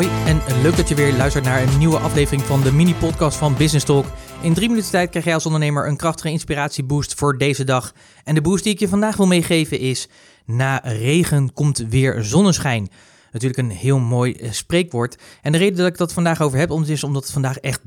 Hoi en leuk dat je weer luistert naar een nieuwe aflevering van de mini-podcast van Business Talk. In drie minuten tijd krijg jij als ondernemer een krachtige inspiratieboost voor deze dag. En de boost die ik je vandaag wil meegeven is: na regen komt weer zonneschijn. Natuurlijk een heel mooi eh, spreekwoord. En de reden dat ik dat vandaag over heb, is omdat het vandaag echt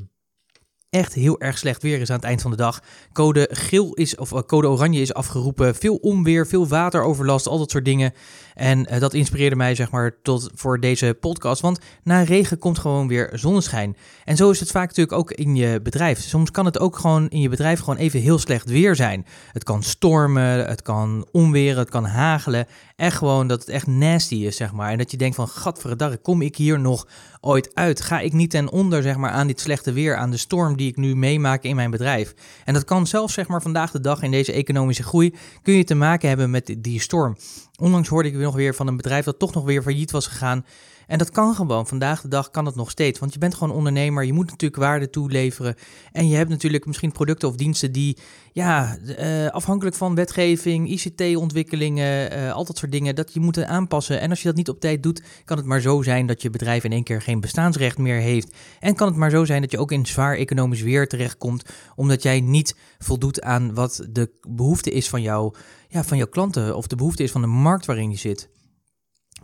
echt heel erg slecht weer is aan het eind van de dag. Code geel is, of eh, code oranje is afgeroepen. Veel onweer, veel wateroverlast, al dat soort dingen. En uh, dat inspireerde mij, zeg maar, tot voor deze podcast. Want na regen komt gewoon weer zonneschijn. En zo is het vaak natuurlijk ook in je bedrijf. Soms kan het ook gewoon in je bedrijf gewoon even heel slecht weer zijn. Het kan stormen, het kan onweren, het kan hagelen. Echt gewoon dat het echt nasty is, zeg maar. En dat je denkt van, gadverdarre, kom ik hier nog ooit uit? Ga ik niet ten onder, zeg maar, aan dit slechte weer, aan de storm die ik nu meemaak in mijn bedrijf? En dat kan zelfs, zeg maar, vandaag de dag in deze economische groei, kun je te maken hebben met die storm. Onlangs hoorde ik nog weer van een bedrijf dat toch nog weer failliet was gegaan. En dat kan gewoon. Vandaag de dag kan het nog steeds. Want je bent gewoon ondernemer. Je moet natuurlijk waarde toeleveren. En je hebt natuurlijk misschien producten of diensten die, ja, uh, afhankelijk van wetgeving, ICT-ontwikkelingen, uh, al dat soort dingen, dat je moet aanpassen. En als je dat niet op tijd doet, kan het maar zo zijn dat je bedrijf in één keer geen bestaansrecht meer heeft. En kan het maar zo zijn dat je ook in zwaar economisch weer terechtkomt, omdat jij niet voldoet aan wat de behoefte is van, jou, ja, van jouw klanten of de behoefte is van de markt waarin je zit.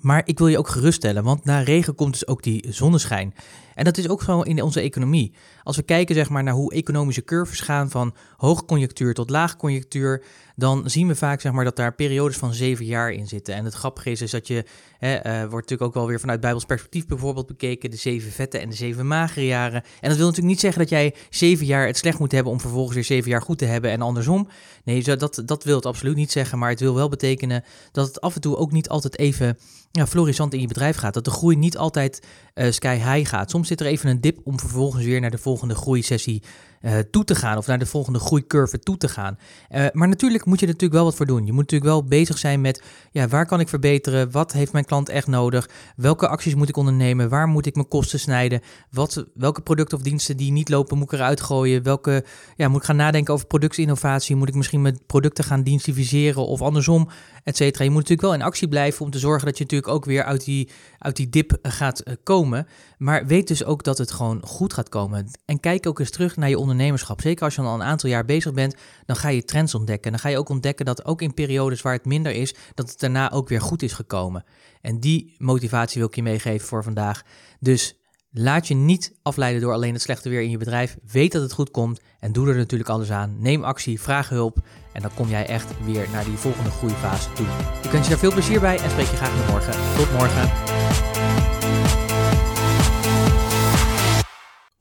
Maar ik wil je ook geruststellen, want na regen komt dus ook die zonneschijn. En dat is ook zo in onze economie. Als we kijken zeg maar, naar hoe economische curves gaan van hoogconjunctuur tot laagconjunctuur, dan zien we vaak zeg maar, dat daar periodes van zeven jaar in zitten. En het grappige is, is dat je, hè, uh, wordt natuurlijk ook wel weer vanuit Bijbels perspectief bijvoorbeeld bekeken, de zeven vette en de zeven magere jaren. En dat wil natuurlijk niet zeggen dat jij zeven jaar het slecht moet hebben om vervolgens weer zeven jaar goed te hebben en andersom. Nee, dat, dat wil het absoluut niet zeggen, maar het wil wel betekenen dat het af en toe ook niet altijd even ja, florissant in je bedrijf gaat. Dat de groei niet altijd uh, sky high gaat. Soms zit er even een dip om vervolgens weer naar de volgende groeisessie uh, toe te gaan of naar de volgende groeicurve toe te gaan. Uh, maar natuurlijk moet je er natuurlijk wel wat voor doen. Je moet natuurlijk wel bezig zijn met ja, waar kan ik verbeteren? Wat heeft mijn klant echt nodig? Welke acties moet ik ondernemen? Waar moet ik mijn kosten snijden? Wat, welke producten of diensten die niet lopen moet ik eruit gooien? Welke, ja, moet ik gaan nadenken over productinnovatie? Moet ik misschien met producten gaan dienstificeren of andersom, et cetera? Je moet natuurlijk wel in actie blijven om te zorgen dat je natuurlijk ook weer uit die, uit die dip gaat uh, komen. Maar weet dus ook dat het gewoon goed gaat komen. En kijk ook eens terug naar je ondernemerschap. Zeker als je al een aantal jaar bezig bent, dan ga je trends ontdekken. Dan ga je ook ontdekken dat ook in periodes waar het minder is, dat het daarna ook weer goed is gekomen. En die motivatie wil ik je meegeven voor vandaag. Dus laat je niet afleiden door alleen het slechte weer in je bedrijf. Weet dat het goed komt en doe er natuurlijk alles aan. Neem actie, vraag hulp en dan kom jij echt weer naar die volgende groeifase toe. Ik wens je daar veel plezier bij en spreek je graag morgen. Tot morgen.